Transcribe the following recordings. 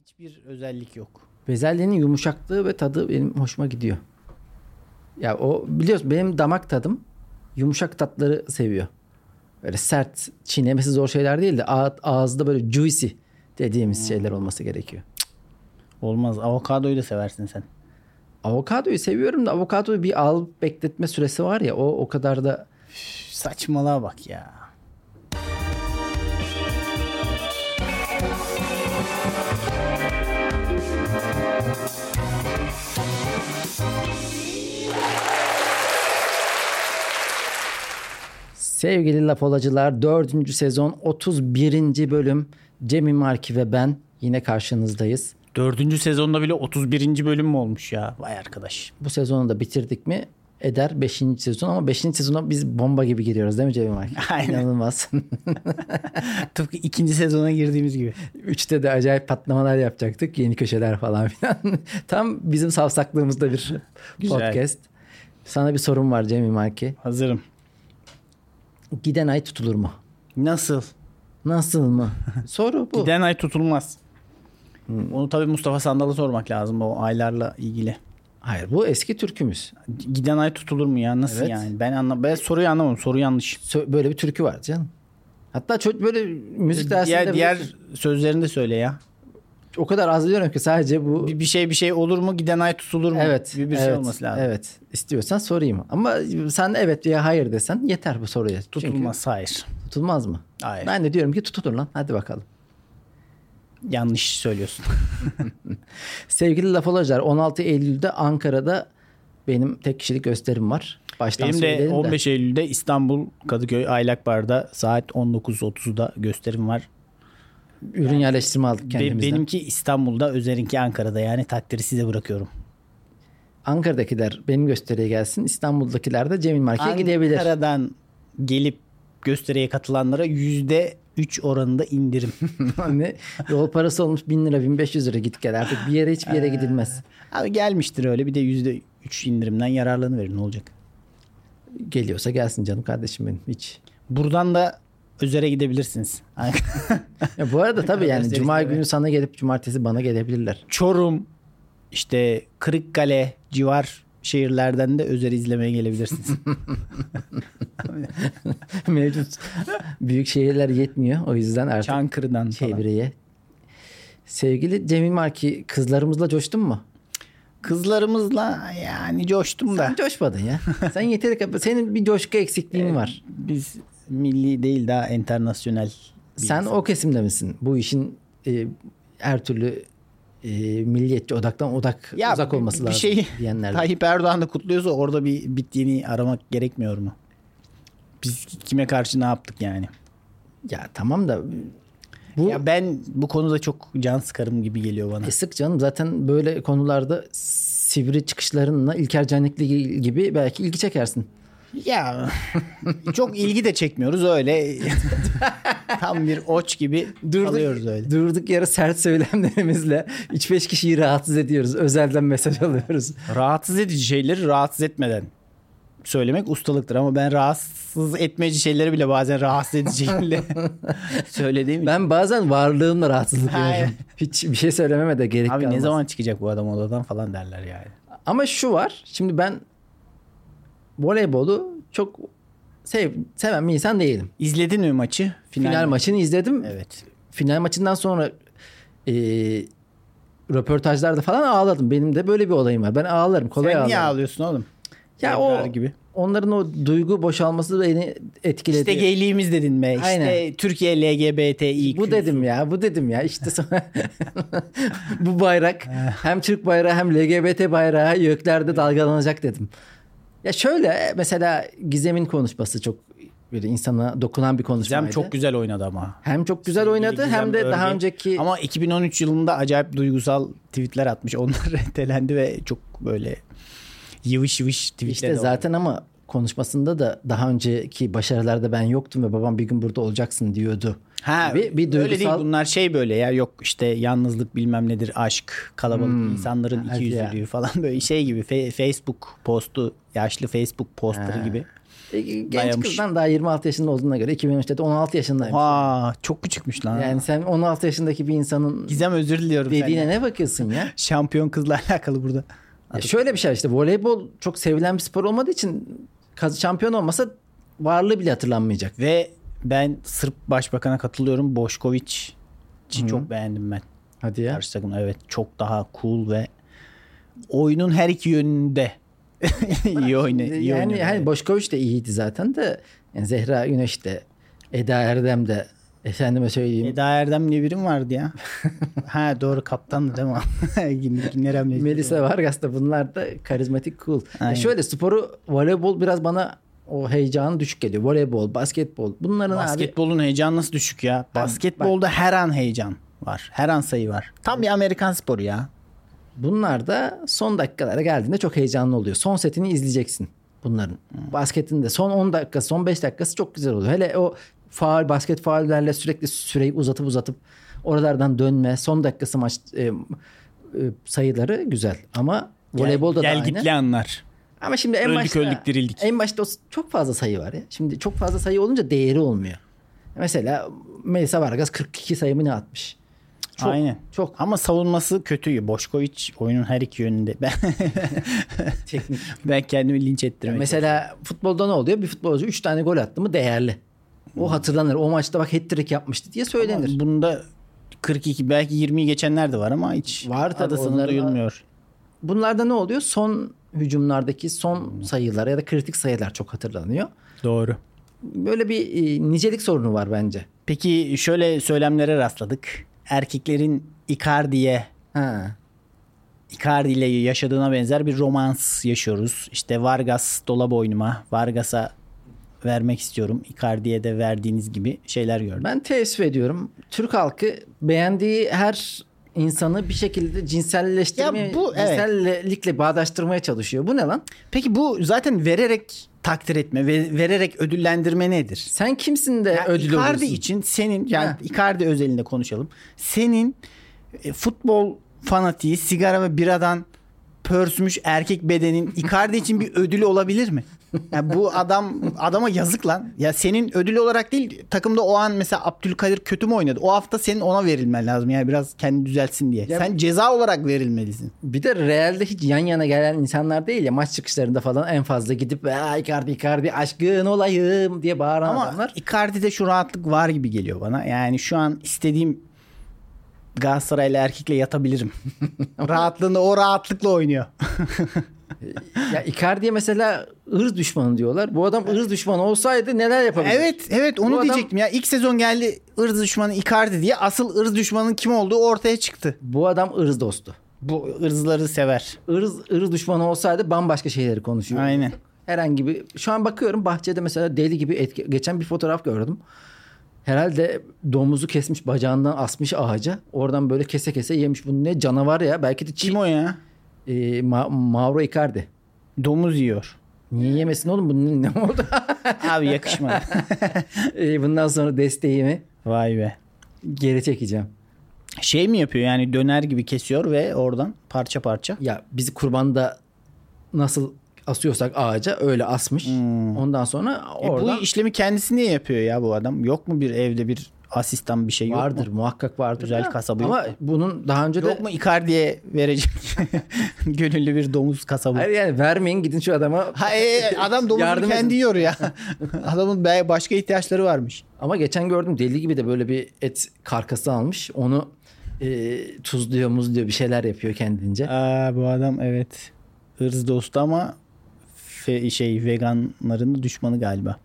hiçbir özellik yok. Bezelyenin yumuşaklığı ve tadı benim hoşuma gidiyor. Ya o biliyorsun benim damak tadım yumuşak tatları seviyor. Böyle sert, çiğnemesi zor şeyler değil de ağ- ağızda böyle juicy dediğimiz şeyler olması gerekiyor. Olmaz. Avokadoyu da seversin sen. Avokadoyu seviyorum da avokadoyu bir al bekletme süresi var ya o o kadar da Üf, Saçmalığa bak ya. Sevgili Lapolacılar 4. sezon 31. bölüm Cemil Marki ve ben yine karşınızdayız. Dördüncü sezonda bile 31. bölüm mü olmuş ya? Vay arkadaş. Bu sezonu da bitirdik mi eder 5. sezon ama 5. sezona biz bomba gibi giriyoruz değil mi Cemil Marki? Aynen. İnanılmaz. Tıpkı ikinci sezona girdiğimiz gibi. Üçte de acayip patlamalar yapacaktık. Yeni köşeler falan filan. Tam bizim savsaklığımızda bir Güzel. podcast. Sana bir sorum var Cemil Marki. Hazırım. Giden ay tutulur mu? Nasıl? Nasıl mı? Soru bu. Giden ay tutulmaz. Onu tabii Mustafa Sandal'a sormak lazım o aylarla ilgili. Hayır bu eski türkümüz. Giden ay tutulur mu ya? Nasıl Evet. yani? Ben anlam ben soruyu anlamadım. Soru yanlış. Sö- Böyle bir türkü var canım. Hatta çok böyle müzik dersinde Diğer, diğer biliyorsun, sözlerini de söyle ya. O kadar az biliyorum ki sadece bu Bir, bir şey bir şey olur mu? Giden ay tutulur mu? evet Bir, bir evet, şey olması lazım. Evet. İstiyorsan sorayım. Ama sen evet veya hayır desen yeter bu soruya. Çünkü Tutulmaz. Hayır. tutulmaz mı? Hayır. Ben de diyorum ki tutulur lan. Hadi bakalım. Yanlış söylüyorsun. Sevgili Lafolajlar 16 Eylül'de Ankara'da benim tek kişilik gösterim var. Baştan Benim de söyleyelim 15 Eylül'de İstanbul Kadıköy Aylak Bar'da saat 19.30'da gösterim var. Ürün yerleştirme aldık kendimizden. benimki İstanbul'da, Özer'inki Ankara'da yani takdiri size bırakıyorum. Ankara'dakiler benim gösteriye gelsin. İstanbul'dakiler de Cemil Marki'ye gidebilir. Ankara'dan gelip gösteriye katılanlara %3 oranında indirim. ne? Yol parası olmuş 1000 lira 1500 lira git gel artık bir yere hiçbir yere gidilmez. Abi gelmiştir öyle bir de %3 indirimden yararlanıverin ne olacak? Geliyorsa gelsin canım kardeşim benim hiç. Buradan da Özer'e gidebilirsiniz. Ya bu arada tabii yani cuma günü sana gelip cumartesi bana gelebilirler. Çorum, işte Kırıkkale civar şehirlerden de Özer'i izlemeye gelebilirsiniz. Mevcut büyük şehirler yetmiyor o yüzden artık Çankırı'dan falan. çevreye. Sevgili Cemil Marki kızlarımızla coştun mu? Kızlarımızla yani coştum da. Sen coşmadın ya. Sen yeteri kadar senin bir coşku eksikliğin var. Biz milli değil daha internasyonel. bir Sen insan. o kesimde misin? Bu işin e, her türlü e, milliyetçi odaktan odak Ya uzak bir- olması bir lazım şeyi diyenler. Tayyip Erdoğan da kutluyorsa orada bir bittiğini aramak gerekmiyor mu? Biz kime karşı ne yaptık yani? Ya tamam da bu Ya ben bu konuda çok can sıkarım gibi geliyor bana. e, sık canım zaten böyle konularda sivri çıkışlarınla İlker Canikli gibi belki ilgi çekersin. Ya çok ilgi de çekmiyoruz öyle. Tam bir oç gibi kalıyoruz öyle. Durduk yere sert söylemlerimizle 3-5 kişiyi rahatsız ediyoruz. Özelden mesaj alıyoruz. Rahatsız edici şeyleri rahatsız etmeden söylemek ustalıktır ama ben rahatsız etmeci şeyleri bile bazen rahatsız ediciyle söylediğim için. Ben bazen varlığımla rahatsızlık duyuyorum. Hiç bir şey söylememe de gerek Abi kalmaz. ne zaman çıkacak bu adam odadan falan derler yani. Ama şu var. Şimdi ben voleybolu çok sev, seven bir insan değilim. İzledin mi maçı? Final, maçını izledim. Evet. Final maçından sonra e, röportajlarda falan ağladım. Benim de böyle bir olayım var. Ben ağlarım. Kolay Sen ağlarım. niye ağlıyorsun oğlum? Ya Ebrar o gibi. onların o duygu boşalması beni etkiledi. İşte gayliğimiz dedin be. İşte Aynen. Türkiye LGBTİ. bu dedim ya, bu dedim ya. İşte sonra bu bayrak hem Türk bayrağı hem LGBT bayrağı göklerde dalgalanacak dedim. Ya şöyle mesela Gizem'in konuşması çok bir insana dokunan bir konuşmaydı. Gizem çok güzel oynadı ama. hem çok güzel Sevgili oynadı hem Gizem de daha Örgü. önceki Ama 2013 yılında acayip duygusal tweetler atmış. Onlar reddelendi ve çok böyle yıvış yıvış tweetler işte oldu. zaten ama konuşmasında da daha önceki başarılarda ben yoktum ve babam bir gün burada olacaksın diyordu. Ha, Bir- bir öyle değil duygusal- bunlar şey böyle ya yok işte yalnızlık bilmem nedir aşk kalabalık insanların hadi iki yüzlülüğü falan böyle şey gibi Fe- Facebook postu yaşlı Facebook postları Ha. gibi. E, Genç Dayamış. kızdan daha 26 yaşında olduğuna göre 2013'te de 16 yaşındaymış. Aa, çok küçükmüş lan. Yani sen 16 yaşındaki bir insanın Gizem özür diliyorum dediğine ne bakıyorsun ya? Şampiyon kızla alakalı burada. Ya şöyle bir şey işte voleybol çok sevilen bir spor olmadığı için şampiyon olmasa varlığı bile hatırlanmayacak. Ve ben Sırp Başbakan'a katılıyorum. Boşkoviç'i çok beğendim ben. Hadi ya. Karşı takım evet çok daha cool ve oyunun her iki yönünde iyi iyi yani oynuyor. hani Boşkoviç de iyiydi zaten de yani Zehra Güneş de Eda Erdem de efendime söyleyeyim. Eda Erdem diye birim vardı ya. ha doğru kaptandı değil mi? Nerem Melisa Vargas da bunlar da karizmatik cool. Ya Aynen. şöyle sporu voleybol biraz bana o heyecanı düşük geliyor. Voleybol, basketbol bunların abi Basketbolun heyecanı nasıl düşük ya? Basketbolda her an heyecan var. Her an sayı var. Tam bir Amerikan sporu ya. bunlar da son dakikalara geldiğinde çok heyecanlı oluyor. Son setini izleyeceksin bunların. Basketin de son 10 dakikası, son 5 dakikası çok güzel oluyor. Hele o faal, basket faullerle sürekli süreyi uzatıp uzatıp oralardan dönme, son dakikası maç e, e, sayıları güzel. Ama voleybolda gel, da gel aynı. anlar. Ama şimdi en Öldük, başta öldük, dirildik. En başta çok fazla sayı var ya. Şimdi çok fazla sayı olunca değeri olmuyor. Mesela Melisa Vargas 42 sayı mı ne atmış? Çok, Aynen. Çok Ama savunması kötü. Boşkoviç oyunun her iki yönünde. Ben, teknik. ben kendimi linç ettirmek Mesela futbolda ne oluyor? Bir futbolcu 3 tane gol attı mı değerli. O hatırlanır. O maçta bak hat-trick yapmıştı diye söylenir. Bunda 42 belki 20'yi geçenler de var ama hiç Var tabii, adasını duyulmuyor. Bunlarda ne oluyor? Son hücumlardaki son sayılar ya da kritik sayılar çok hatırlanıyor. Doğru. Böyle bir e, nicelik sorunu var bence. Peki şöyle söylemlere rastladık. Erkeklerin Icardi'ye Ha. Icardi ile yaşadığına benzer bir romans yaşıyoruz. İşte Vargas dola boynuma. Vargas'a vermek istiyorum. Icardi'ye de verdiğiniz gibi şeyler gördüm. Ben teessüf ediyorum. Türk halkı beğendiği her insanı bir şekilde cinselleştirmeye, Ya bu, evet. cinsellikle bağdaştırmaya çalışıyor. Bu ne lan? Peki bu zaten vererek takdir etme ve vererek ödüllendirme nedir? Sen kimsin de Ya ödül Icardi oluyorsun? için senin yani Ha. Icardi özelinde konuşalım. Senin e, futbol fanatiği sigara ve biradan pörsmüş erkek bedenin Icardi için bir ödülü olabilir mi? Ya bu adam adama yazık lan. Ya senin ödül olarak değil takımda o an mesela Abdülkadir kötü mü oynadı? O hafta senin ona verilmen lazım. Yani biraz kendi düzeltsin diye. Ya- Sen ceza olarak verilmelisin. Bir de realde hiç yan yana gelen insanlar değil ya maç çıkışlarında falan en fazla gidip "Aa, Icardi Icardi aşkın olayım diye bağıran Ama adamlar. Icardi'de şu rahatlık var gibi geliyor bana. Yani şu an istediğim Galatasaraylı erkekle yatabilirim. Rahatlığında o rahatlıkla oynuyor. Ya Icardi'ye mesela ırz düşmanı diyorlar. Bu adam ırz düşmanı olsaydı neler yapabilir? evet evet onu Bu adam- diyecektim ya. ilk sezon geldi ırz düşmanı Icardi diye. Asıl ırz düşmanının kim olduğu ortaya çıktı. Bu adam ırz dostu. Bu ırzları sever. Irz, ırz düşmanı olsaydı bambaşka şeyleri konuşuyor. Aynen. Herhangi bir şu an bakıyorum bahçede mesela deli gibi etki, geçen bir fotoğraf gördüm. Herhalde domuzu kesmiş bacağından asmış ağaca. Oradan böyle kese kese yemiş. Bu ne canavar ya. Belki de Kim o ya? E, Ma- Mauro Icardi. Domuz yiyor. Niye yemesin oğlum bunun ne oldu? Abi yakışmadı. E, bundan sonra desteğimi Vay be. geri çekeceğim. Şey mi yapıyor yani döner gibi kesiyor ve oradan parça parça. Ya bizi kurbanda nasıl asıyorsak ağaca öyle asmış. Ondan sonra E oradan bu işlemi kendisi niye yapıyor ya bu adam? Yok mu bir evde bir asistan bir şey yok vardır mu? muhakkak vardır. Da. kasabı yok Ama mu? bunun daha önce de Yok mu Icardi'ye verecek gönüllü bir domuz kasabı? Hayır yani vermeyin gidin şu adama. Ha, e, adam domuzu Yardım kendi edin. yiyor ya. Adamın başka ihtiyaçları varmış. Ama geçen gördüm deli gibi de böyle bir et karkası almış. Onu e, tuzluyor muzluyor bir şeyler yapıyor kendince. Aa, bu adam evet ırz dostu ama fe- şey veganların düşmanı galiba.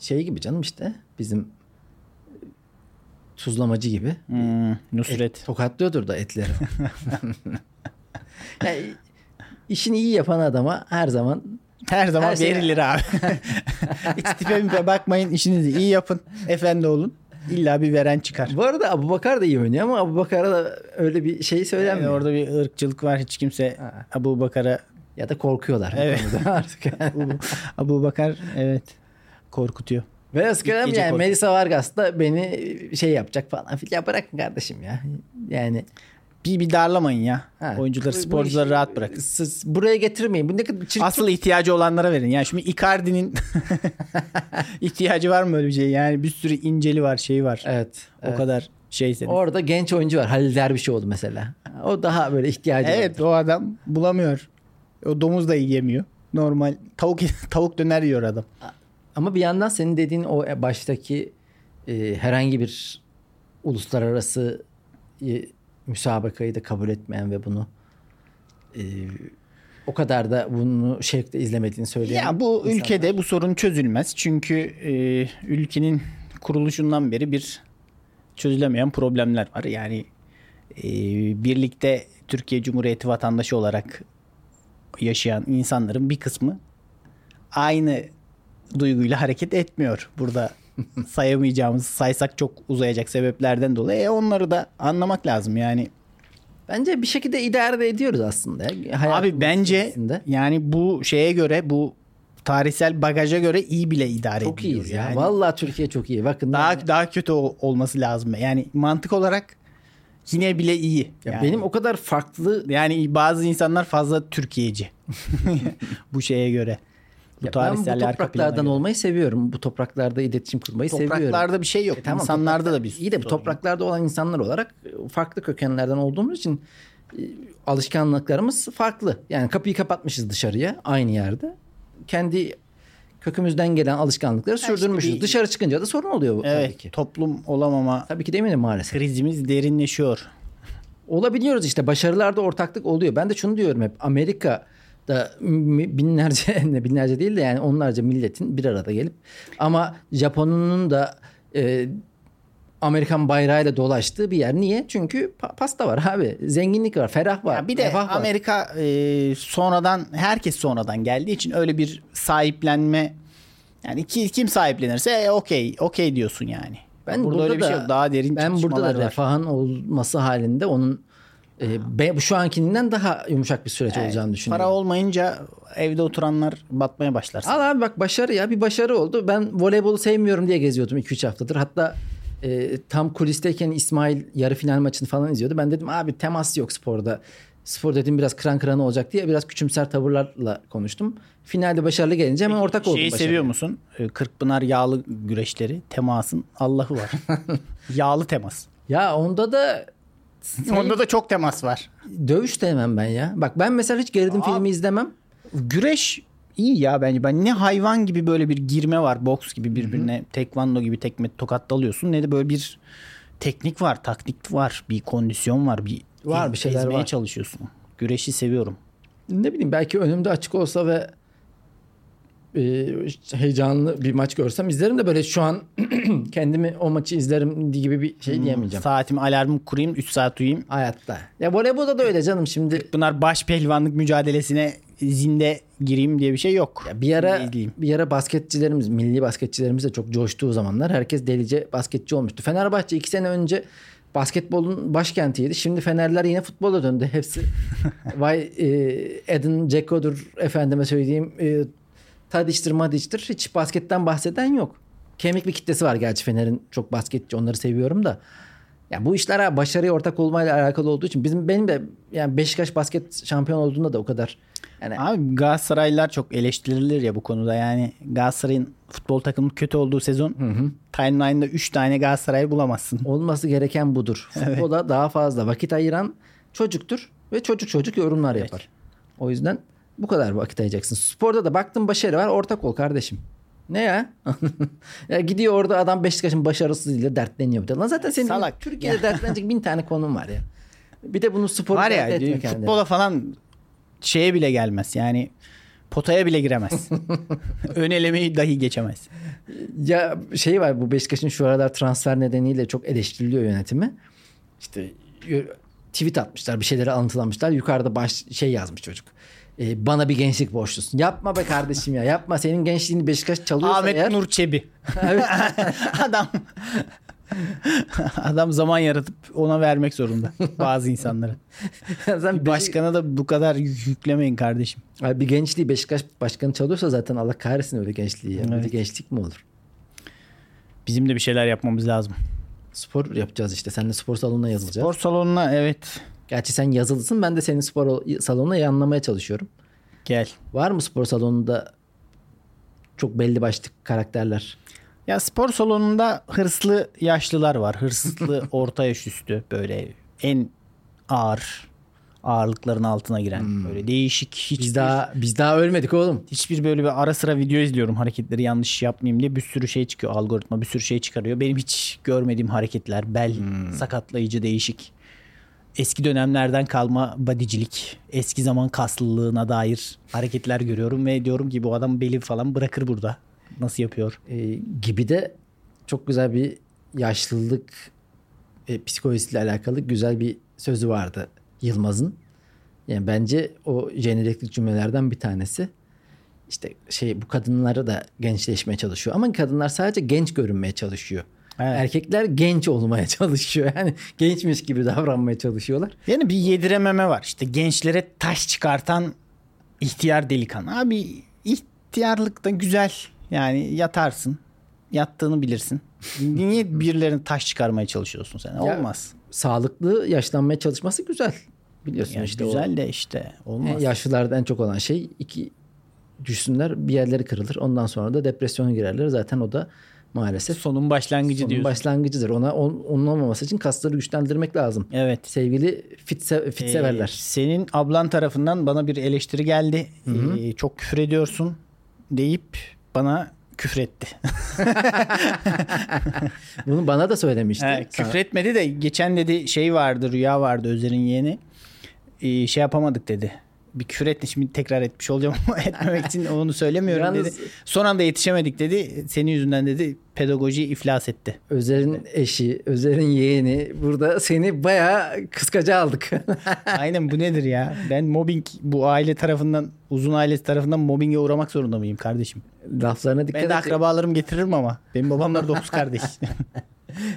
Şey gibi canım işte bizim tuzlamacı gibi. Hmm, Nusret. Tokatlıyordur da etleri. yani, işini iyi yapan adama her zaman Her zaman Her şey- verilir abi. Hiç tipe bakmayın işinizi iyi yapın. Efendi olun. İlla bir veren çıkar. Bu arada Abu Bakar da iyi oynuyor ama Abu Bakar'a da öyle bir şey Yani söylenmiyor. orada bir ırkçılık var. Hiç kimse Ha. Abu Bakar'a Ya da korkuyorlar. Evet. artık. Abu Bakar evet korkutuyor. Ve eskiden gece yani kork- Melisa Vargas da beni şey yapacak falan filan. Ya bırakın kardeşim ya. Yani Bir, bir darlamayın ya. Ha, Oyuncuları, bu- bu sporcuları rahat bırakın. Siz buraya getirmeyin. Bu ne kadar çirkin. Asıl ihtiyacı olanlara verin. Yani şimdi Icardi'nin ihtiyacı var mı öyle bir şey? Yani bir sürü inceli var, şeyi var. Evet. O evet. kadar şeyse. Orada genç oyuncu var. Halil Dervişoğlu mesela. O daha böyle ihtiyacı var. Evet o adam bulamıyor. O domuz da yiyemiyor. Normal tavuk tavuk döner yiyor adam. Ama bir yandan senin dediğin o baştaki e, herhangi bir uluslararası e, müsabakayı da kabul etmeyen ve bunu e, o kadar da bunu şevkle izlemediğini söyleyen Ya bu insanlar. ülkede bu sorun çözülmez. Çünkü e, ülkenin kuruluşundan beri bir çözülemeyen problemler var. Yani e, birlikte Türkiye Cumhuriyeti vatandaşı olarak yaşayan insanların bir kısmı aynı duyguyla hareket etmiyor. Burada sayamayacağımız, saysak çok uzayacak sebeplerden dolayı E, onları da anlamak lazım. Yani Bence bir şekilde idare ediyoruz aslında. Hayatımız Abi bence içerisinde. yani bu şeye göre bu tarihsel bagaja göre iyi bile idare çok ediliyor. iyiyiz ya. Yani Vallahi Türkiye çok iyi. Bakın daha yani- daha kötü ol- olması lazım. Yani mantık olarak yine bile iyi. Ya yani, benim o kadar farklı yani bazı insanlar fazla Türkiye'ci. bu şeye göre. Bu Ya ben bu tarihsel arka plana topraklardan olmayı seviyorum. Bu topraklarda iletişim kurmayı seviyorum. Topraklarda bir şey yok. E tamam, İnsanlarda da bir İyi de bu topraklarda olan insanlar olarak e, farklı kökenlerden olduğumuz için e, alışkanlıklarımız farklı. Yani kapıyı kapatmışız dışarıya aynı yerde. Kendi kökümüzden gelen alışkanlıkları işte sürdürmüşüz. bir- Dışarı çıkınca da sorun oluyor bu Evet, tabii ki. toplum olamama Tabii ki demeyelim maalesef. krizimiz derinleşiyor. Olabiliyoruz işte başarılarda ortaklık oluyor. Ben de şunu diyorum hep Amerika'da mi- binlerce ne binlerce değil de yani onlarca milletin bir arada gelip ama Japon'un da e, Amerikan bayrağıyla dolaştığı bir yer. Niye? Çünkü pa- pasta var abi. Zenginlik var, ferah var. Ya bir de var. Amerika e, sonradan herkes sonradan geldiği için öyle bir sahiplenme yani ki, kim sahiplenirse e, okey okey diyorsun yani. Ben burada, burada öyle bir da- şey yok. Daha derin Ben burada da refahın olması halinde onun e, be- şu ankinden daha yumuşak bir süreç olacağını düşünüyorum. Para olmayınca evde oturanlar batmaya başlar. Al abi bak başarı ya bir başarı oldu. Ben voleybolu sevmiyorum diye geziyordum 2-3 haftadır. Hatta e, tam kulisteyken İsmail yarı final maçını falan izliyordu. Ben dedim abi temas yok sporda. Spor dedim biraz kıran kıran olacak diye biraz küçümser tavırlarla konuştum. Finalde başarılı gelince hemen ortak oldum. Şeyi seviyor musun? Ee, Kırkpınar yağlı güreşleri. Temasın Allah'ı var. yağlı temas. Ya onda da Onda da çok temas var. dövüş demem ben ya. Bak ben mesela hiç gerilim filmi izlemem. Güreş iyi ya bence. Ben ne hayvan gibi böyle bir girme var. Boks gibi birbirine tekvando gibi tekme tokat dalıyorsun. Ne de böyle bir teknik var, taktik var, bir kondisyon var, bir Var, bir şeyler ezmeye var. çalışıyorsun. Güreşi seviyorum. Ne bileyim belki önümde açık olsa ve e, heyecanlı bir maç görsem izlerim de böyle şu an kendimi o maçı izlerim gibi bir şey diyemeyeceğim. Saatimi alarmı kurayım 3 saat uyuyayım. Hayatta. Ya voleybolda da öyle canım şimdi. Bunlar baş pehlivanlık mücadelesine zinde gireyim diye bir şey yok. Ya bir ara İzleyeyim. bir ara basketçilerimiz, milli basketçilerimiz de çok coştuğu zamanlar herkes delice basketçi olmuştu. Fenerbahçe iki sene önce basketbolun başkentiydi. Şimdi Fenerler yine futbola döndü. Hepsi vay e, Edin Dzeko'dur efendime söyleyeyim e, Tadic'tir Madic'tir. Hiç basketten bahseden yok. Kemik bir kitlesi var gerçi Fener'in çok basketçi onları seviyorum da. Ya bu işler başarıya ortak olmayla alakalı olduğu için bizim benim de yani Beşiktaş basket şampiyon olduğunda da o kadar yani Abi Galatasaraylılar çok eleştirilir ya bu konuda. Yani Galatasaray'ın futbol takımı kötü olduğu sezon timeline'da 3 tane Galatasaray bulamazsın. Olması gereken budur. Futbola daha fazla vakit ayıran çocuktur ve çocuk çocuk yorumlar yapar. O yüzden bu kadar vakit ayıracaksın. Sporda da baktın başarı var ortak ol kardeşim. Ne ya? ya gidiyor orada adam Beşiktaş'ın başarısızlığıyla dertleniyor. bir de. Lan zaten senin Salak. Türkiye'de dertlenecek bin tane konun var ya. Bir de bunu spor Var ya kendine. futbola falan şeye bile gelmez. Yani potaya bile giremez. Ön elemeyi dahi geçemez. Ya şey var bu Beşiktaş'ın şu aralar transfer nedeniyle çok eleştiriliyor yönetimi. İşte tweet atmışlar bir şeyleri alıntılamışlar. Yukarıda baş şey yazmış çocuk. Ee, bana bir gençlik borçlusun. Yapma be kardeşim ya yapma. Senin gençliğini Beşiktaş çalıyorsa Ahmet eğer. Nur Çebi. Evet. Adam Adam zaman yaratıp ona vermek zorunda bazı insanlara. Sen Beşik- Başkana da bu kadar yük- yüklemeyin kardeşim. Abi bir gençliği Beşiktaş başkanı çalıyorsa zaten Allah kahretsin öyle gençliği. Ya. Evet. gençlik mi olur? Bizim de bir şeyler yapmamız lazım. Spor yapacağız işte. Seninle spor salonuna yazılacağız. Spor salonuna evet Gerçi sen yazılısın ben de senin spor salonuna yanlamaya çalışıyorum. Gel. Var mı spor salonunda çok belli başlı karakterler? Ya spor salonunda hırslı yaşlılar var. Hırslı orta yaş üstü böyle en ağır ağırlıkların altına giren böyle değişik hiç Biz daha biz daha ölmedik oğlum. hiçbir böyle bir ara sıra video izliyorum hareketleri yanlış yapmayayım diye bir sürü şey çıkıyor algoritma bir sürü şey çıkarıyor. Benim hiç görmediğim hareketler bel sakatlayıcı değişik. Eski dönemlerden kalma badicilik, eski zaman kaslılığına dair hareketler görüyorum ve diyorum ki bu adam beli falan bırakır burada. Nasıl yapıyor? Ee, gibi de çok güzel bir yaşlılık e, psikolojisiyle alakalı güzel bir sözü vardı Yılmaz'ın. Yani bence o jeneriklik cümlelerden bir tanesi. İşte şey bu kadınları da gençleşmeye çalışıyor. Ama kadınlar sadece genç görünmeye çalışıyor. Evet. Erkekler genç olmaya çalışıyor. Yani gençmiş gibi davranmaya çalışıyorlar. Yani bir yedirememe var. İşte gençlere taş çıkartan ihtiyar delikanlı. Abi ihtiyarlık da güzel. Yani yatarsın. Yattığını bilirsin. Niye birilerine taş çıkarmaya çalışıyorsun sen? Ya, Olmaz. Sağlıklı yaşlanmaya çalışması güzel. Biliyorsun Yani işte o- güzel de işte olmaz. Yaşlılarda en çok olan şey iki düşsünler bir yerleri kırılır. Ondan sonra da depresyona girerler. Zaten o da maalesef Sonun başlangıcı sonun diyorsun. başlangıcıdır. Ona on- onun olmaması için kasları güçlendirmek lazım. Evet. Sevgili fit, se- fit Ee, severler. senin ablan tarafından bana bir eleştiri geldi. Ee, çok küfür ediyorsun deyip bana küfretti. Bunu bana da söylemişti. He, küfretmedi de geçen dedi şey vardı rüya vardı Özer'in yeğeni. Ee, şey yapamadık dedi. Bir küfür etti şimdi tekrar etmiş olacağım ama etmemek için onu söylemiyorum Yalnız- dedi. Son anda yetişemedik dedi. Senin yüzünden dedi pedagoji iflas etti. Özer'in eşi, Özer'in yeğeni burada seni bayağı kıskaca aldık. Aynen bu nedir ya? Ben mobbing bu aile tarafından uzun ailesi tarafından mobbinge uğramak zorunda mıyım kardeşim? Laflarına dikkat Ben de et. akrabalarım getiririm ama. Benim babamlar dokuz kardeş.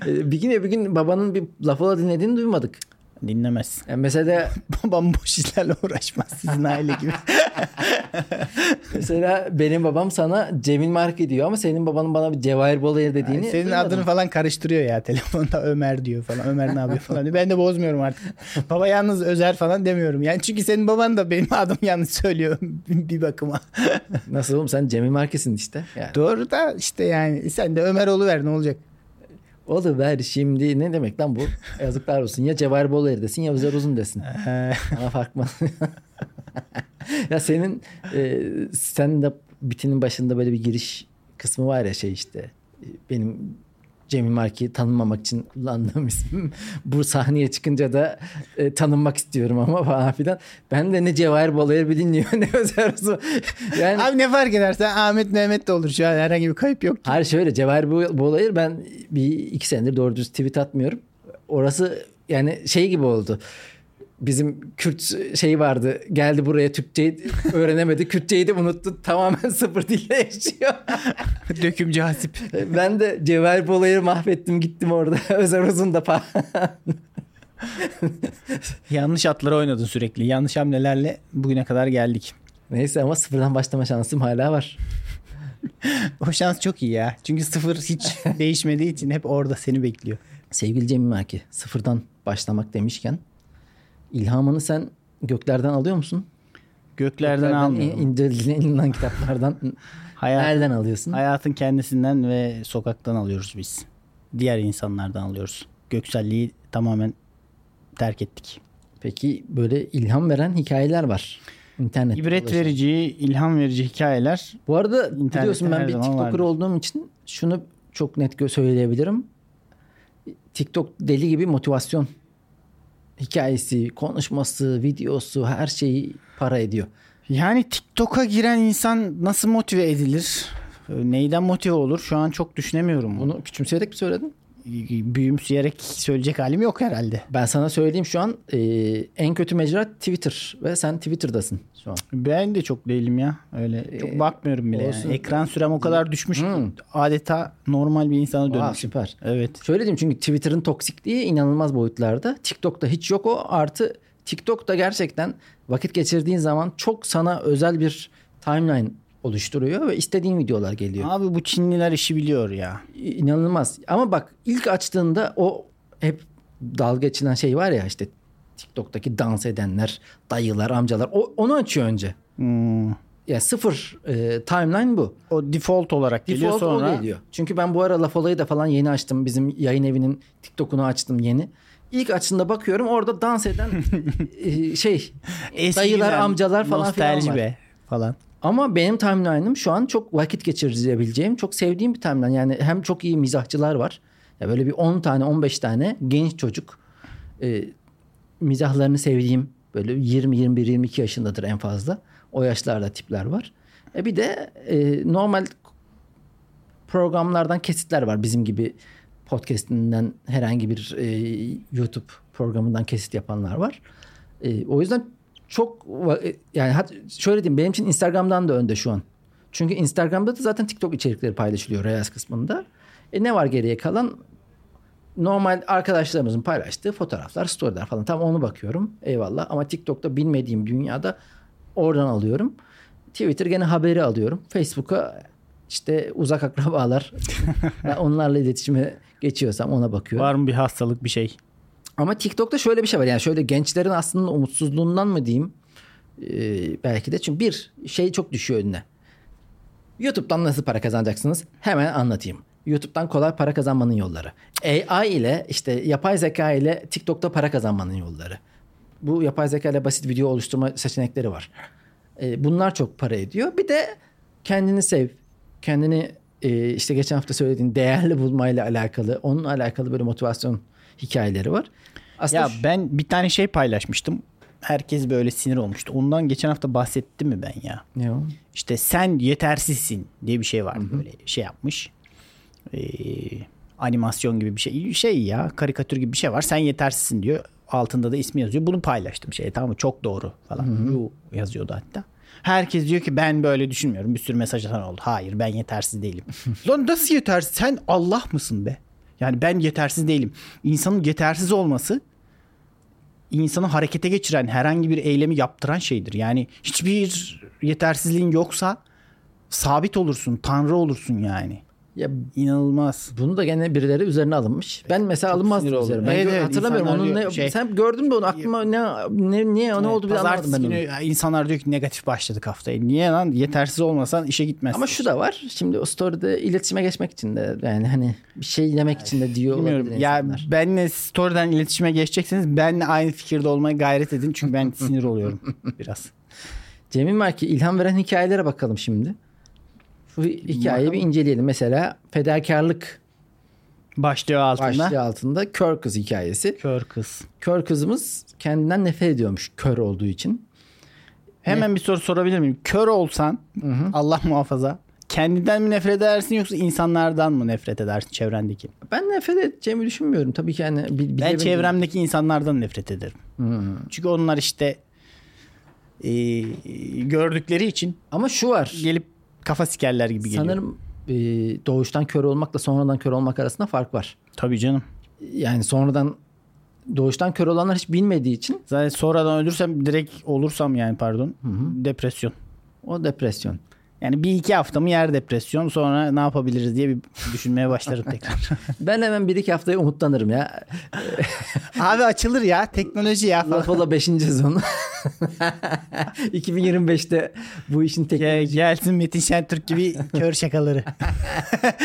Ee, Bir gün bir gün babanın bir lafı dinlediğini duymadık. Dinlemez. Yani mesela Babam boş işlerle uğraşmaz sizin aile gibi. mesela benim babam sana Cemil Marki diyor ama senin babanın bana bir Cevahir Bolayır dediğini Senin duymadım. adını falan karıştırıyor ya telefonda Ömer diyor falan. Ömer ne yapıyor falan diyor. Ben de bozmuyorum artık. Baba yalnız Özer falan demiyorum. Yani çünkü senin baban da benim adım yanlış söylüyor bir bakıma. Nasıl oğlum sen Cemil Marki'sin işte. Yani. Doğru da işte yani sen de Ömer oluver ne olacak? O ver şimdi ne demek lan bu? Yazıklar olsun. Ya Cevahir Bolayır desin ya Özer Uzun desin. Bana fark mı? ya senin e, sen de bitinin başında böyle bir giriş kısmı var ya şey işte e, benim Cemil Marki tanınmamak için kullandığım isim. Bu sahneye çıkınca da e, tanınmak istiyorum ama falan filan. Ben de ne Cevahir Bolayır bir dinliyor ne Özer. Yani Abi ne fark eder sen Ahmet Mehmet de olur şu an herhangi bir kayıp yok. ki. Hayır şöyle Cevahir Bolayır ben bir iki senedir doğru düz tweet atmıyorum. Orası yani şey gibi oldu. Bizim Kürt şeyi vardı. Geldi buraya Türkçeyi öğrenemedi. Kürtçeyi de unuttu. Tamamen sıfır dille yaşıyor. Dökümcü hasip. ben de Cevahir Bolayır'ı mahvettim gittim orada. Özer Uzun da falan. Yanlış atlara oynadın sürekli. Yanlış hamlelerle bugüne kadar geldik. Neyse ama sıfırdan başlama şansım hala var. O şans çok iyi ya. Çünkü sıfır hiç değişmediği için hep orada seni bekliyor. Sevgili Cemil Marki sıfırdan başlamak demişken ilhamını sen göklerden alıyor musun? Göklerden almıyorum. indirilen inilen kitaplardan Hayat, nereden alıyorsun? hayatın kendisinden ve sokaktan alıyoruz biz. Diğer insanlardan alıyoruz. Gökselliği tamamen terk ettik. Peki böyle ilham veren hikayeler var. İnternet. İbret verici, ilham verici hikayeler. Bu arada İnternette biliyorsun ben bir TikToker olduğum için şunu çok net söyleyebilirim. TikTok deli gibi motivasyon hikayesi, konuşması, videosu her şeyi para ediyor. Yani TikTok'a giren insan nasıl motive edilir? Neyden motive olur? Şu an çok düşünemiyorum. Bunu küçümseyerek mi söyledin? Büyümseyerek söyleyecek halim yok herhalde. Ben sana söyleyeyim şu an e, en kötü mecra Twitter ve sen Twitter'dasın şu an. Ben de çok değilim ya. Öyle çok Ee, bakmıyorum bile. olsun. Yani. Ekran sürem o kadar düşmüş ki Hmm. adeta normal bir insana Aa, dönmüş. süper. Evet. Şöyle diyeyim çünkü Twitter'ın toksikliği inanılmaz boyutlarda. TikTok'ta hiç yok o. Artı TikTok'ta gerçekten vakit geçirdiğin zaman çok sana özel bir timeline oluşturuyor ve istediğin videolar geliyor. Abi bu Çinliler işi biliyor ya. İnanılmaz. Ama bak ilk açtığında o hep dalga geçilen şey var ya işte TikTok'taki dans edenler, dayılar, amcalar. O, onu açıyor önce. Hmm. Ya sıfır e, timeline bu. O default olarak geliyor Default sonra. o geliyor. Çünkü ben bu ara Laf Olayı da falan yeni açtım. Bizim yayın evinin TikTok'unu açtım yeni. İlk açtığında bakıyorum orada dans eden e, şey Eski dayılar, amcalar falan filan var. be falan. Ama benim timeline'ım şu an çok vakit geçirebileceğim, çok sevdiğim bir timeline. Yani hem çok iyi mizahçılar var. Ya böyle bir 10 tane, 15 tane genç çocuk e, mizahlarını sevdiğim böyle 20, 21, 22 yaşındadır en fazla. O yaşlarda tipler var. E bir de e, normal programlardan kesitler var bizim gibi podcastinden herhangi bir e, YouTube programından kesit yapanlar var. E, o yüzden çok e, yani şöyle diyeyim benim için Instagram'dan da önde şu an. Çünkü Instagram'da da zaten TikTok içerikleri paylaşılıyor Reels kısmında. E ne var geriye kalan? Normal arkadaşlarımızın paylaştığı fotoğraflar, storyler falan. Tam onu bakıyorum. Eyvallah. Ama TikTok'ta bilmediğim dünyada oradan alıyorum. Twitter gene haberi alıyorum. Facebook'a işte uzak akrabalar onlarla iletişime geçiyorsam ona bakıyorum. Var mı bir hastalık bir şey? Ama TikTok'ta şöyle bir şey var. Yani şöyle gençlerin aslında umutsuzluğundan mı diyeyim? Ee, belki de. Çünkü bir şey çok düşüyor önüne. YouTube'dan nasıl para kazanacaksınız? Hemen anlatayım. YouTube'dan kolay para kazanmanın yolları. AI ile işte yapay zeka ile TikTok'ta para kazanmanın yolları. Bu yapay zeka ile basit video oluşturma seçenekleri var. Ee, bunlar çok para ediyor. Bir de kendini sev. Kendini e, işte geçen hafta söylediğin değerli bulmayla alakalı, onunla alakalı böyle motivasyon hikayeleri var. Aslında Ya ben bir tane şey paylaşmıştım. Herkes böyle sinir olmuştu. Ondan geçen hafta bahsettim mi ben ya? ne o? İşte sen yetersizsin diye bir şey var böyle şey yapmış. Ee, animasyon gibi bir şey. Şey ya karikatür gibi bir şey var. Sen yetersizsin diyor. Altında da ismi yazıyor. Bunu paylaştım şey tamam mı? Çok doğru falan. Yu yazıyordu hatta. Herkes diyor ki ben böyle düşünmüyorum. Bir sürü mesaj atan oldu. Hayır ben yetersiz değilim. Lan nasıl yetersiz? Sen Allah mısın be? Yani ben yetersiz değilim. İnsanın yetersiz olması insanı harekete geçiren herhangi bir eylemi yaptıran şeydir. Yani hiçbir yetersizliğin yoksa sabit olursun, tanrı olursun yani. Ya İnanılmaz. bunu da gene birileri üzerine alınmış. Ben mesela oldum. üzerine. Ben Evet, hatırlamıyorum onun ne şey- sen gördün mü onu aklıma ne ne niye ne oldu bir anlamadım ben onu. insanlar diyor ki negatif başladık haftaya. Niye lan? Yetersiz olmasan işe gitmezsin. Ama şu da var. Şimdi o story'de iletişime geçmek için de yani hani bir şey demek için de diyor Bilmiyorum. Ya insanlar. benle story'den iletişime geçecekseniz benle aynı fikirde olmaya gayret edin. Çünkü ben sinir oluyorum biraz. Cemil Marki ilham veren hikayelere bakalım şimdi. Şu hikayeyi Bakalım. bir inceleyelim. Mesela fedakarlık Başlıyor altında. başlığı altında kör kız hikayesi. Kör kız. Kör kızımız kendinden nefret ediyormuş kör olduğu için. Hemen bir soru sorabilir miyim? Kör olsan Allah muhafaza kendinden mi nefret edersin yoksa insanlardan mı nefret edersin çevrendeki? Ben nefret edeceğimi düşünmüyorum. Tabii ki hani bil- Ben bilemedim. çevremdeki insanlardan nefret ederim. Çünkü onlar işte e, gördükleri için Ama şu var. gelip kafa sikerler gibi geliyor. Sanırım e, doğuştan kör olmakla sonradan kör olmak arasında fark var. Tabii canım. Yani sonradan doğuştan kör olanlar hiç bilmediği için Zaten sonradan ölürsem direkt olursam yani pardon depresyon. o depresyon. Yani bir iki haftamı yer depresyon sonra ne yapabiliriz diye bir düşünmeye başlarım tekrar. Ben hemen bir iki haftaya umutlanırım ya. Abi açılır ya teknoloji ya falan. Lafola 5. sezonu. 2025'te bu işin Gel, teknoloji gelsin Metin Şentürk gibi kör şakaları.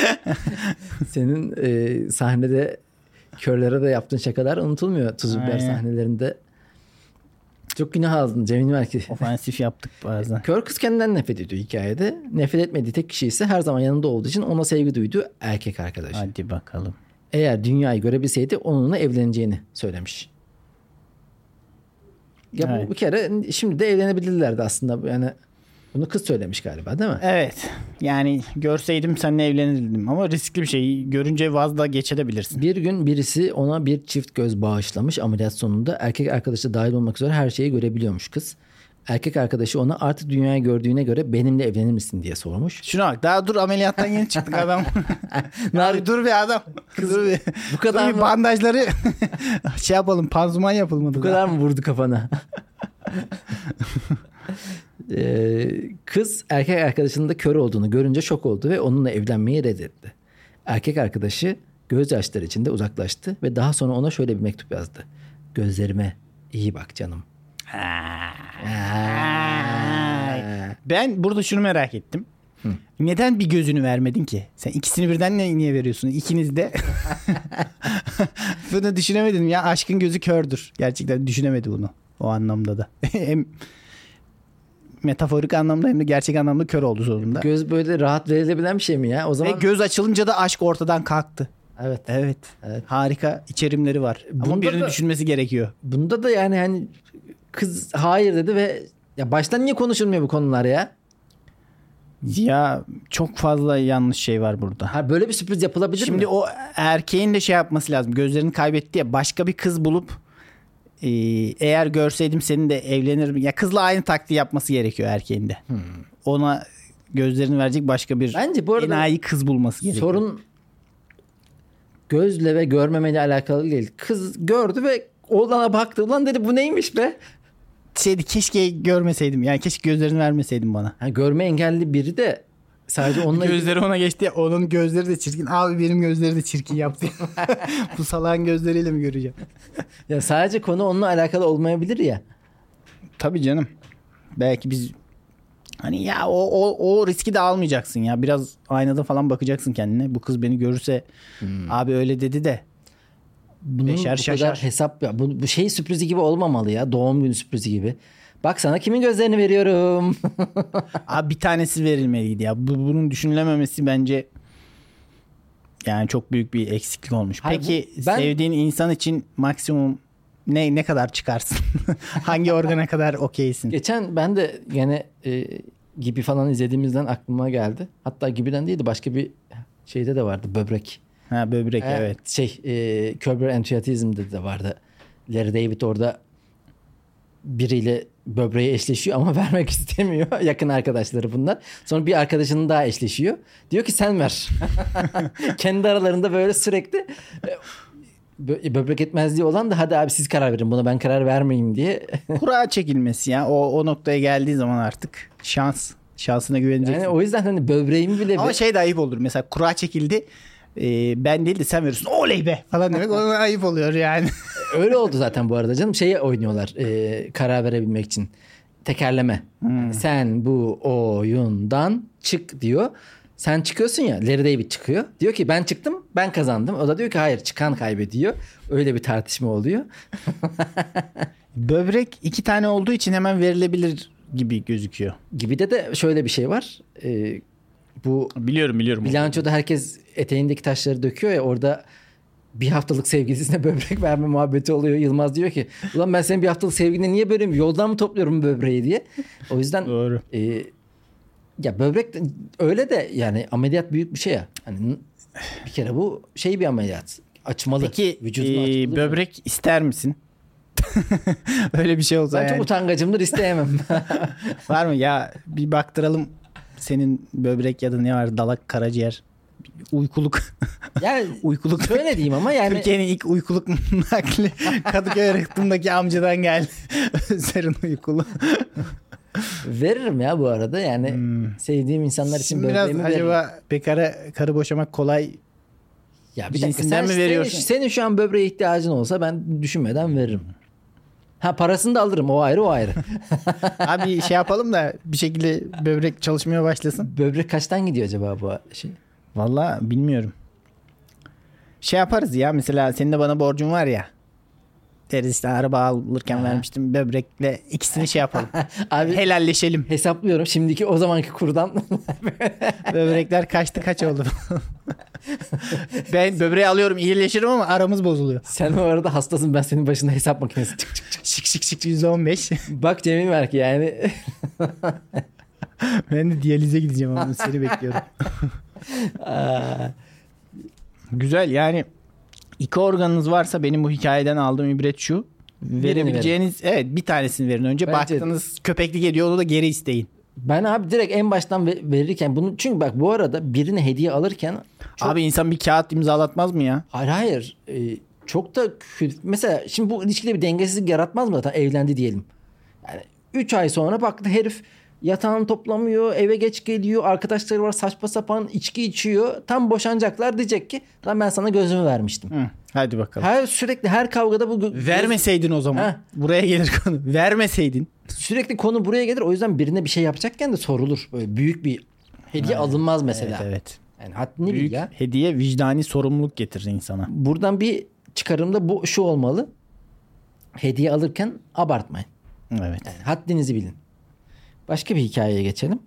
senin e, sahnede körlere de yaptığın şakalar unutulmuyor. Tuz biber Aynen. sahnelerinde. Çok günah aldın Cemil Merki. Ofansif yaptık bazen. Kör kız kendinden nefret ediyor hikayede. Nefret etmediği tek kişi ise her zaman yanında olduğu için ona sevgi duyduğu erkek arkadaşı. Hadi bakalım. Eğer dünyayı görebilseydi onunla evleneceğini söylemiş. Ya bu Evet. bir kere şimdi de evlenebilirlerdi aslında. Yani bunu kız söylemiş galiba değil mi? Evet. Yani görseydim seninle evlenirdim ama riskli bir şey. Görünce vazda geçebilirsin. Bir gün birisi ona bir çift göz bağışlamış ameliyat sonunda. Erkek arkadaşı dahil olmak üzere her şeyi görebiliyormuş kız. Erkek arkadaşı ona artık dünyayı gördüğüne göre benimle evlenir misin diye sormuş. Şuna bak daha dur ameliyattan yeni çıktık adam. Abi dur bir adam. dur bir. bu kadar Dur mı? bandajları şey yapalım panzuman yapılmadı. Bu kadar mı vurdu kafana? Ee, kız erkek arkadaşının da kör olduğunu görünce şok oldu ve onunla evlenmeyi reddetti. Erkek arkadaşı gözyaşları içinde uzaklaştı ve daha sonra ona şöyle bir mektup yazdı. Gözlerime İyi bak canım. Ben burada şunu merak ettim. Neden bir gözünü vermedin ki? Sen ikisini birden ne, niye veriyorsun? İkiniz de. bunu düşünemedim ya. Aşkın gözü kördür. Gerçekten düşünemedi bunu. O anlamda da. hem metaforik anlamda hem de gerçek anlamda kör oldu sonunda. Göz böyle rahat verilebilen bir şey mi ya? O Ve zaman göz açılınca da aşk ortadan kalktı. evet. Evet. Evet. Harika içerimleri var. Ama Bunda birini da- düşünmesi gerekiyor. Bunda da yani hani kız hayır dedi ve ya baştan niye konuşulmuyor bu konular ya? Ya çok fazla yanlış şey var burada. Ha böyle bir sürpriz yapılabilir Şimdi mi? o erkeğin de şey yapması lazım. Gözlerini kaybetti ya başka bir kız bulup e, eğer görseydim senin de evlenirim. Ya kızla aynı taktiği yapması gerekiyor erkeğin de. Ona gözlerini verecek başka bir Bence bu arada enayi kız bulması gerekiyor. sorun gözle ve görmemeyle alakalı değil. Kız gördü ve oğlana baktı. Ulan dedi bu neymiş be? Şeydi keşke görmeseydim. Yani keşke gözlerini vermeseydin bana. Ha, görme engelli biri de sadece onunla Gözleri ona geçti. Onun gözleri de çirkin. Abi benim gözleri de çirkin yaptı. Bu salağın gözleriyle mi göreceğim? ya sadece konu onunla alakalı olmayabilir ya. Tabii canım. Belki biz hani ya o, o, o riski de almayacaksın ya. Biraz aynada falan bakacaksın kendine. Bu kız beni görürse abi öyle dedi de. Bunun Beşer bu şaşar. kadar hesap ya bu, bu şey sürprizi gibi olmamalı ya. Doğum günü sürprizi gibi. Bak sana kimin gözlerini veriyorum. Abi bir tanesi verilmeliydi ya. Bu, bunun düşünülememesi bence yani çok büyük bir eksiklik olmuş. Hayır, Peki bu- ben- sevdiğin insan için maksimum ne ne kadar çıkarsın? Hangi organa kadar okeysin? Geçen ben de gene e, gibi falan izlediğimizden aklıma geldi. Hatta gibiden değildi başka bir şeyde de vardı böbrek. Ha böbrek Ee, evet. Şey e, Your Enthusiasm'de de vardı. Larry David orada biriyle böbreği eşleşiyor ama vermek istemiyor. Yakın arkadaşları bunlar. Sonra bir arkadaşının daha eşleşiyor. Diyor ki sen ver. Kendi aralarında böyle sürekli e, bö- böbrek etmezliği olan da hadi abi siz karar verin buna ben karar vermeyeyim diye. Kura çekilmesi ya. O, o noktaya geldiği zaman artık şans. Şansına güveneceksin. yani o yüzden hani böbreğimi bile Ama şey de ayıp olur. Mesela kura çekildi. E, ben değil de sen veriyorsun. Oley be falan demek. O ayıp oluyor yani. Öyle oldu zaten bu arada canım. Şeyi oynuyorlar e, karar verebilmek için. Tekerleme. Sen bu oyundan çık diyor. Sen çıkıyorsun ya Larry David çıkıyor. Diyor ki ben çıktım ben kazandım. O da diyor ki hayır çıkan kaybediyor. Öyle bir tartışma oluyor. Böbrek iki tane olduğu için hemen verilebilir gibi gözüküyor. Gibi de de şöyle bir şey var. E, bu Biliyorum biliyorum. bilançoda herkes eteğindeki taşları döküyor ya orada bir haftalık sevgilisine böbrek verme muhabbeti oluyor. Yılmaz diyor ki ulan ben senin bir haftalık sevgiline niye böyle yoldan mı topluyorum böbreği diye. O yüzden Doğru. e, ya böbrek de- öyle de yani ameliyat büyük bir şey ya. Hani bir kere bu şey bir ameliyat. Açmalı. Peki Vücudunu e, böbrek ister misin? Öyle bir şey olsa Ben çok yani. utangacımdır isteyemem. Var mı ya bir baktıralım senin böbrek ya da ne var dalak karaciğer uykuluk yani uykuluk şöyle diyeyim ama yani Türkiye'nin ilk uykuluk nakli Kadıköy Rıhtım'daki amcadan geldi. Özer'in uykulu. veririm ya bu arada yani sevdiğim insanlar için Şimdi biraz veririm. acaba bekara karı boşamak kolay Ya bir dakika sen, mi veriyorsun? Senin, senin şu an böbreğe ihtiyacın olsa ben düşünmeden veririm. Ha parasını da alırım o ayrı o ayrı. Abi şey yapalım da bir şekilde böbrek çalışmaya başlasın. Böbrek kaçtan gidiyor acaba bu şey? Valla bilmiyorum. Şey yaparız ya mesela senin de bana borcun var ya. Deriz işte araba alırken Aha. vermiştim böbrekle ikisini şey yapalım. Abi Helalleşelim. hesaplıyorum şimdiki o zamanki kurdan. Böbrekler kaçtı kaç oldu. ben böbreği alıyorum iyileşirim ama aramız bozuluyor. Sen o arada hastasın ben senin başında hesap makinesi. Çık, çık, çık. Şık şık şık 115. Bak Cemil Berk yani. ben de diyalize gideceğim ama seni bekliyorum. Güzel yani iki organınız varsa benim bu hikayeden aldığım ibret şu. Verebileceğiniz evet bir tanesini verin önce. Bence- Baktınız köpeklik ediyor onu da geri isteyin. ben abi direkt en baştan ve- verirken bunu çünkü bak bu arada birine hediye alırken çok, Abi insan bir kağıt imzalatmaz mı ya? hayır hayır Ee, çok da mesela şimdi bu ilişkide bir dengesizlik yaratmaz mı zaten evlendi diyelim. Yani 3 ay sonra baktı herif Yatağını toplamıyor, eve geç geliyor, arkadaşları var saçma sapan içki içiyor. Tam boşanacaklar diyecek ki lan ben sana gözümü vermiştim. Hı, hadi bakalım. Her sürekli her kavgada bu Vermeseydin o zaman. Heh. Buraya gelir konu. Vermeseydin. sürekli konu buraya gelir. O yüzden birine bir şey yapacakken de sorulur. Böyle büyük bir hediye alınmaz mesela. Evet evet. Yani haddini bil Büyük ya. hediye vicdani sorumluluk getirir insana. Buradan bir çıkarımda bu şu olmalı. Hediye alırken abartmayın. Evet. Yani haddinizi bilin. Başka bir hikayeye geçelim.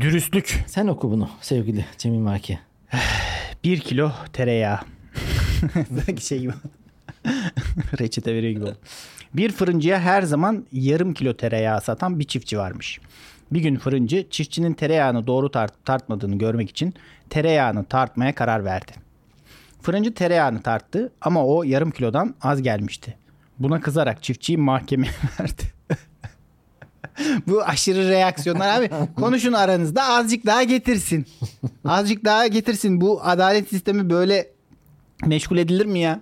Dürüstlük. Sen oku bunu sevgili Cemil Marki. Bir kilo tereyağı. Sanki şey gibi. Reçete veriyor gibi. Bir fırıncıya her zaman yarım kilo tereyağı satan bir çiftçi varmış. Bir gün fırıncı çiftçinin tereyağını doğru tart- tartmadığını görmek için tereyağını tartmaya karar verdi. Fırıncı tereyağını tarttı ama o yarım kilodan az gelmişti. Buna kızarak çiftçiyi mahkemeye verdi. Bu aşırı reaksiyonlar abi. Konuşun aranızda azıcık daha getirsin. Azıcık daha getirsin. Bu adalet sistemi böyle meşgul edilir mi ya?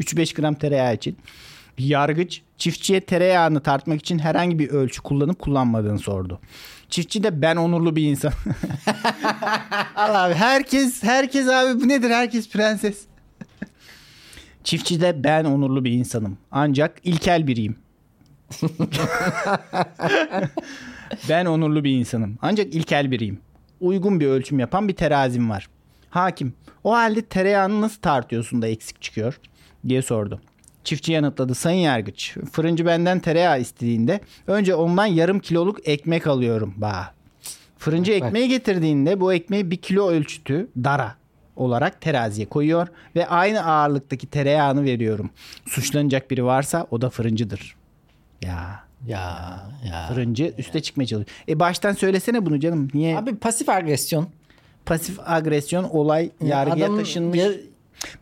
3-5 gram tereyağı için. Yargıç çiftçiye tereyağını tartmak için herhangi bir ölçü kullanıp kullanmadığını sordu. Çiftçi de ben onurlu bir insan. Al abi herkes herkes abi bu nedir herkes prenses. Çiftçi de ben onurlu bir insanım. Ancak ilkel biriyim. Ben onurlu bir insanım. Ancak ilkel biriyim. Uygun bir ölçüm yapan bir terazim var. Hakim, o halde tereyağını nasıl tartıyorsun da eksik çıkıyor? diye sordu. Çiftçi yanıtladı. Sayın Yargıç, fırıncı benden tereyağı istediğinde önce ondan yarım kiloluk ekmek alıyorum. Bah. Fırıncı Bak. ekmeği getirdiğinde bu ekmeği bir kilo ölçütü dara olarak teraziye koyuyor ve aynı ağırlıktaki tereyağını veriyorum. Suçlanacak biri varsa o da fırıncıdır. Ya Ya ya. fırıncı üste çıkmaya çalışıyor. E baştan söylesene bunu canım. Niye? Abi pasif agresyon. Pasif agresyon olay yargıya Adamın taşınmış. yer-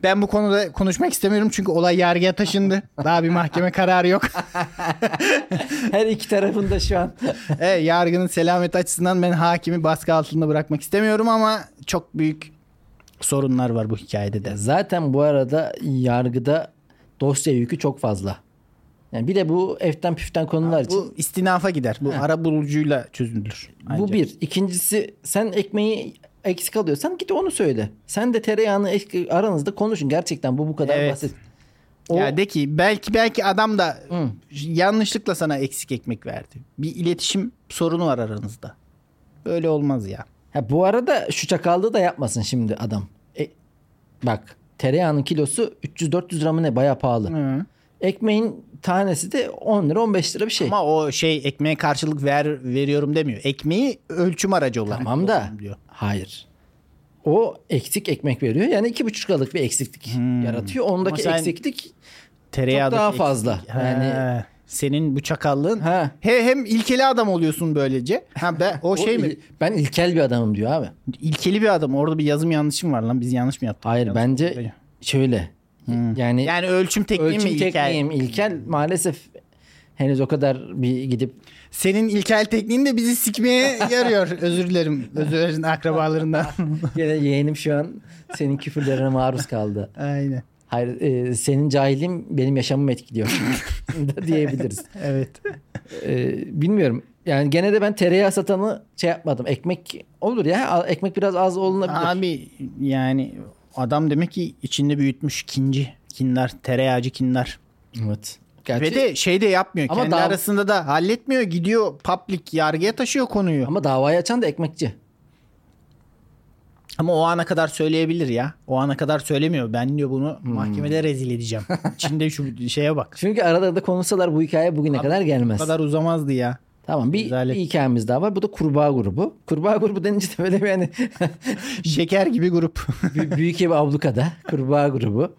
Ben bu konuda konuşmak istemiyorum çünkü olay yargıya taşındı. Daha bir mahkeme kararı yok. her iki tarafında şu an. evet, yargının selameti açısından ben hakimi baskı altında bırakmak istemiyorum ama çok büyük sorunlar var bu hikayede de. Zaten bu arada yargıda dosya yükü çok fazla. Yani bir de bu eften püften konular için. Bu istinafa gider. Bu ara bulucuyla çözülür. Bu ancak. bir. İkincisi sen ekmeği eksik alıyorsan git onu söyle. Sen de tereyağını aranızda konuşun. Gerçekten bu bu kadar Evet. basit. O, Ya de ki belki belki adam da Hı. yanlışlıkla sana eksik ekmek verdi. Bir iletişim sorunu var aranızda. Böyle olmaz ya. Ha, bu arada şu çakallığı da yapmasın şimdi adam. E, bak tereyağının kilosu 300-400 lira mı ne baya pahalı. Hı. Ekmeğin tanesi de 10 lira 15 lira bir şey. Ama o şey ekmeğe karşılık ver veriyorum demiyor. Ekmeği ölçüm aracı olarak Tamam da diyor. hayır. O eksik ekmek veriyor. Yani iki buçuk liralık bir eksiklik yaratıyor. Ondaki eksiklik Çok daha fazla. Yani- senin bu çakallığın Ha. he, hem ilkeli adam oluyorsun böylece. Ha ben o şey O mi? Ben ilkel bir adamım diyor abi. İlkeli bir adam. Orada bir yazım yanlışım var lan. Biz yanlış mı yaptık? Hayır Yanlış bence Böyle. Şöyle. Yani, Yani ölçüm tekniği ölçüm mi ilkel? tekniğim ilkel maalesef henüz o kadar bir gidip Senin ilkel tekniğin de bizi sikmeye yarıyor. Özür dilerim. Özür dilerim akrabalarından. gene yeğenim şu an senin küfürlerine maruz kaldı. Aynen. Hayır e, senin cahilim benim yaşamımı etkiliyor da diyebiliriz. Evet. E, bilmiyorum. Yani gene de ben tereyağı satanı şey yapmadım. Ekmek olur ya. Ekmek biraz az olunabilir. Abi yani adam demek ki içinde büyütmüş kinci. Kinler. Tereyağcı kinler. Evet. Gerçi, Ve de şey de yapmıyor. Ama Kendi daha- arasında da halletmiyor. Gidiyor public yargıya taşıyor konuyu. Ama, ama davayı açan da ekmekçi. o ana kadar söyleyebilir ya. O ana kadar söylemiyor. Ben diyor bunu mahkemede rezil edeceğim. İçinde şu şeye bak. Çünkü arada da konuşsalar bu hikaye bugüne kadar Bu gelmez. kadar uzamazdı ya. Tamam bir, Rezalet. bir hikayemiz daha var. Bu da kurbağa grubu. Kurbağa grubu denince de böyle bir yani Şeker gibi grup. Bü- büyük ev ablukada kurbağa grubu.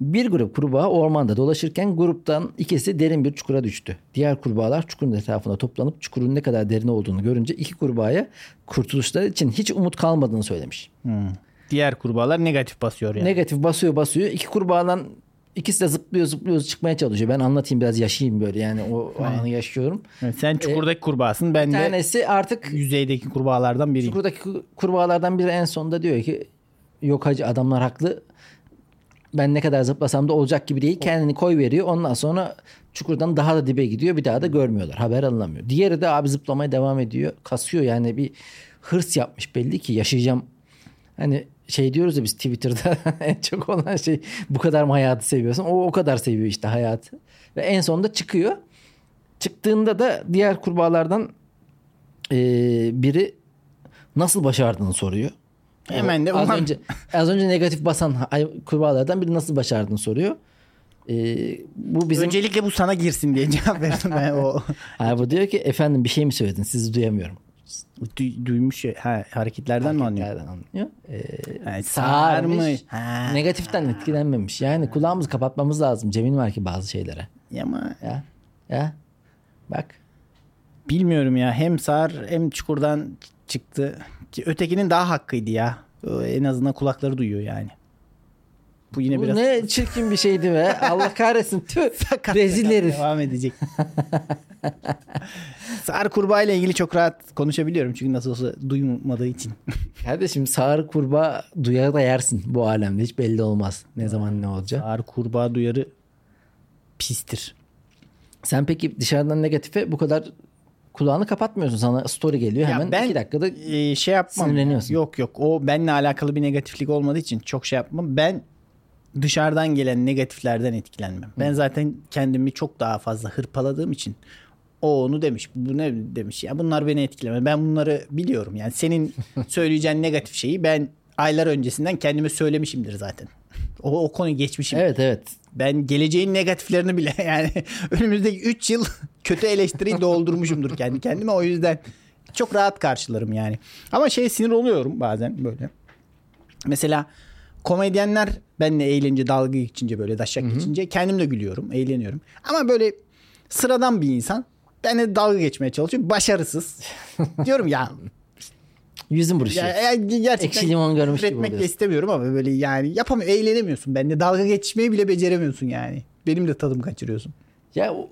Bir grup kurbağa ormanda dolaşırken gruptan ikisi derin bir çukura düştü. Diğer kurbağalar çukurun etrafına toplanıp çukurun ne kadar derin olduğunu görünce iki kurbağaya kurtuluşları için hiç umut kalmadığını söylemiş. Hmm. Diğer kurbağalar negatif basıyor yani. Negatif basıyor basıyor. İki kurbağadan ikisi de zıplıyor zıplıyor çıkmaya çalışıyor. Ben anlatayım biraz yaşayayım böyle yani o, o anı yaşıyorum. Evet, sen çukurdaki kurbağasın. Ben Bir de tanesi artık yüzeydeki kurbağalardan biriyim. Çukurdaki ku- kurbağalardan biri en sonunda diyor ki yok hacı adamlar haklı. ben ne kadar zıplasam da olacak gibi değil. Kendini koy veriyor. Ondan sonra çukurdan daha da dibe gidiyor. Bir daha da görmüyorlar. Haber alınamıyor. Diğeri de abi zıplamaya devam ediyor. Kasıyor yani bir hırs yapmış belli ki yaşayacağım. Hani şey diyoruz ya biz Twitter'da en çok olan şey bu kadar mı hayatı seviyorsun? O o kadar seviyor işte hayatı. Ve en sonunda çıkıyor. Çıktığında da diğer kurbağalardan e, biri nasıl başardığını soruyor. Hemen de az ulan- önce az önce negatif basan kurbağalardan biri nasıl başardığını soruyor. E, bu bizim Öncelikle bu sana girsin diye cevap verdim ben o. Ha, bu diyor ki efendim bir şey mi söyledin sizi duyamıyorum. Du- duymuş ha, hareketlerden mi anlıyor? Anlıyor? E, Ha, sağırmış. sarmış. Ha. Negatiften etkilenmemiş. Yani kulağımızı kapatmamız lazım. Cemil var ki bazı şeylere. Ama Ya. Ya. Bak. bilmiyorum ya hem sağır hem çukurdan çıktı. Ki Ötekinin daha hakkıydı ya. En azından kulakları duyuyor yani. Bu yine Bu biraz ne çirkin bir şeydi be. Allah kahretsin. Tüh. sakat Rezil herif. devam edecek. Sağır kurbağa ile ilgili çok rahat konuşabiliyorum çünkü nasıl olsa duymadığı için. Kardeşim sağır kurbağa duyar da yersin bu alemde. Hiç belli olmaz. Ne zaman ne olacak. Sağır kurbağa duyarı pistir. Sen peki dışarıdan negatife bu kadar kulağını kapatmıyorsun. Sana story geliyor Ya hemen ben- iki dakikada Ee, şey yapmam. Sinirleniyorsun. Yok yok o benimle alakalı bir negatiflik olmadığı için çok şey yapmam. Ben dışarıdan gelen negatiflerden etkilenmem. Ben zaten kendimi çok daha fazla hırpaladığım için o onu demiş bu ne demiş ya bunlar beni etkilemez. Ben bunları biliyorum yani senin söyleyeceğin negatif şeyi ben aylar öncesinden kendime söylemişimdir zaten. O, o konuyu geçmişim. Evet evet. Ben geleceğin negatiflerini bile yani önümüzdeki 3 yıl kötü eleştiriyi doldurmuşumdur kendi kendime. O yüzden çok rahat karşılarım yani. Ama şey sinir oluyorum bazen böyle. Mesela komedyenler benle eğlenince dalga geçince böyle daşak geçince kendim de gülüyorum, eğleniyorum. Ama böyle sıradan bir insan benle dalga geçmeye çalışıyor. Başarısız. Diyorum ya Yüzün buruşuyor. ya, ya gerçekten Ekşi limon görmüş gibi üretmek de oluyorsun. istemiyorum ama böyle yani yapamıyor. Eğlenemiyorsun. Benimle dalga geçmeyi bile beceremiyorsun yani. Benim de tadım kaçırıyorsun. Ya o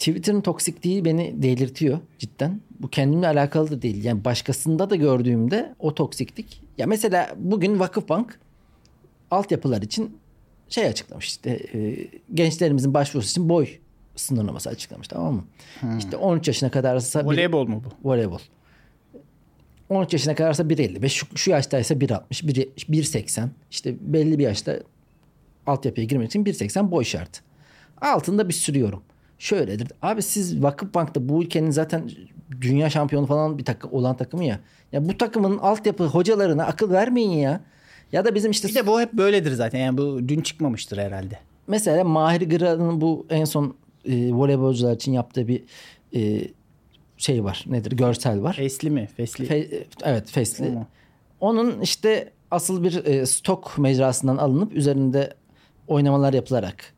Twitter'ın toksikliği beni delirtiyor cidden. Bu kendimle alakalı da değil. Yani başkasında da gördüğümde o toksiklik. Ya mesela bugün Vakıfbank altyapılar için şey açıklamış işte e, gençlerimizin başvurusu için boy sınırlaması açıklamış tamam mı? İşte 13 yaşına kadarsa Voleybol mu bu? voleybol. 13 yaşına kadarsa 1.55, şu, şu yaştaysa 1.60, 1.70, 1.80. İşte belli bir yaşta altyapıya girmek için 1.80 boy şart. Altında bir sürü yorum. Şöyledir. Abi siz Vakıfbank'ta bu ülkenin zaten dünya şampiyonu falan bir takım olan takımı ya. Ya bu takımın altyapı hocalarına akıl vermeyin ya. Ya da bizim işte Bir de bu hep böyledir zaten. Yani bu dün çıkmamıştır herhalde. mesela Mahir Gıra'nın bu en son e, voleybolcular için yaptığı bir e, şey var. Nedir? Görsel var. Fesli mi? Fesli. Fe- evet Fesli. Onun işte asıl bir e, stok mecrasından alınıp üzerinde oynamalar yapılarak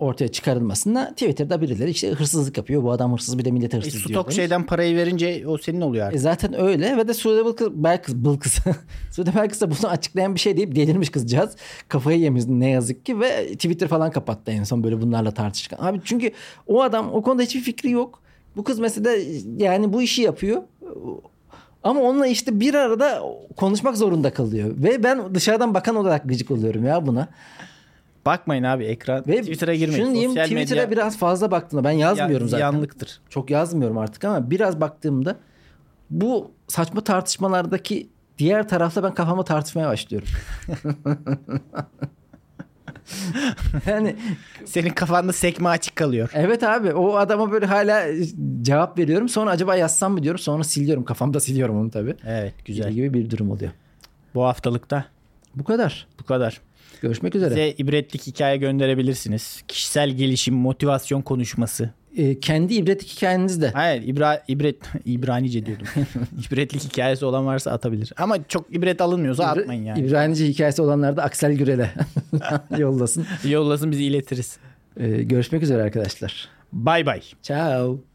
ortaya çıkarılmasında Twitter'da birileri işte hırsızlık yapıyor. Bu adam hırsız bir de millet E, hırsız diyor. stok şeyden parayı verince o senin oluyor E artık. zaten öyle ve de Sude Belkıs, Belkıs. Sude Belkıs da bunu açıklayan bir şey deyip delirmiş kızcağız. Kafayı yemiş ne yazık ki ve Twitter falan kapattı en son böyle bunlarla tartışırken. Abi çünkü o adam o konuda hiçbir fikri yok. Bu kız mesela yani bu işi yapıyor. Ama onunla işte bir arada konuşmak zorunda kalıyor. Ve ben dışarıdan bakan olarak gıcık oluyorum ya buna. Bakmayın abi ekran. Ve Twitter'a girmeyin. Şunu diyeyim Twitter'a medya biraz fazla baktığımda ben yazmıyorum ya- zaten. Yanlıktır. Çok yazmıyorum artık ama biraz baktığımda bu saçma tartışmalardaki diğer tarafta ben kafama tartışmaya başlıyorum. yani Senin kafanda sekme açık kalıyor. evet abi o adama böyle hala cevap veriyorum. Sonra acaba yazsam mı diyorum. Sonra siliyorum. Kafamda siliyorum onu tabii. Evet güzel. Gibi bir durum oluyor. Bu haftalıkta Bu kadar. bu kadar. Görüşmek üzere. Bize ibretlik hikaye gönderebilirsiniz. Kişisel gelişim, motivasyon konuşması. Ee, kendi ibretlik hikayeniz de Hayır ibra, ibret İbranice diyordum. İbretlik hikayesi olan varsa atabilir. Ama çok ibret alınmıyorsa atmayın yani. İbranice hikayesi olanlar da Aksel Gürel'e yollasın. Yollasın bizi iletiriz. Ee, görüşmek üzere arkadaşlar. Bay bay. Ciao.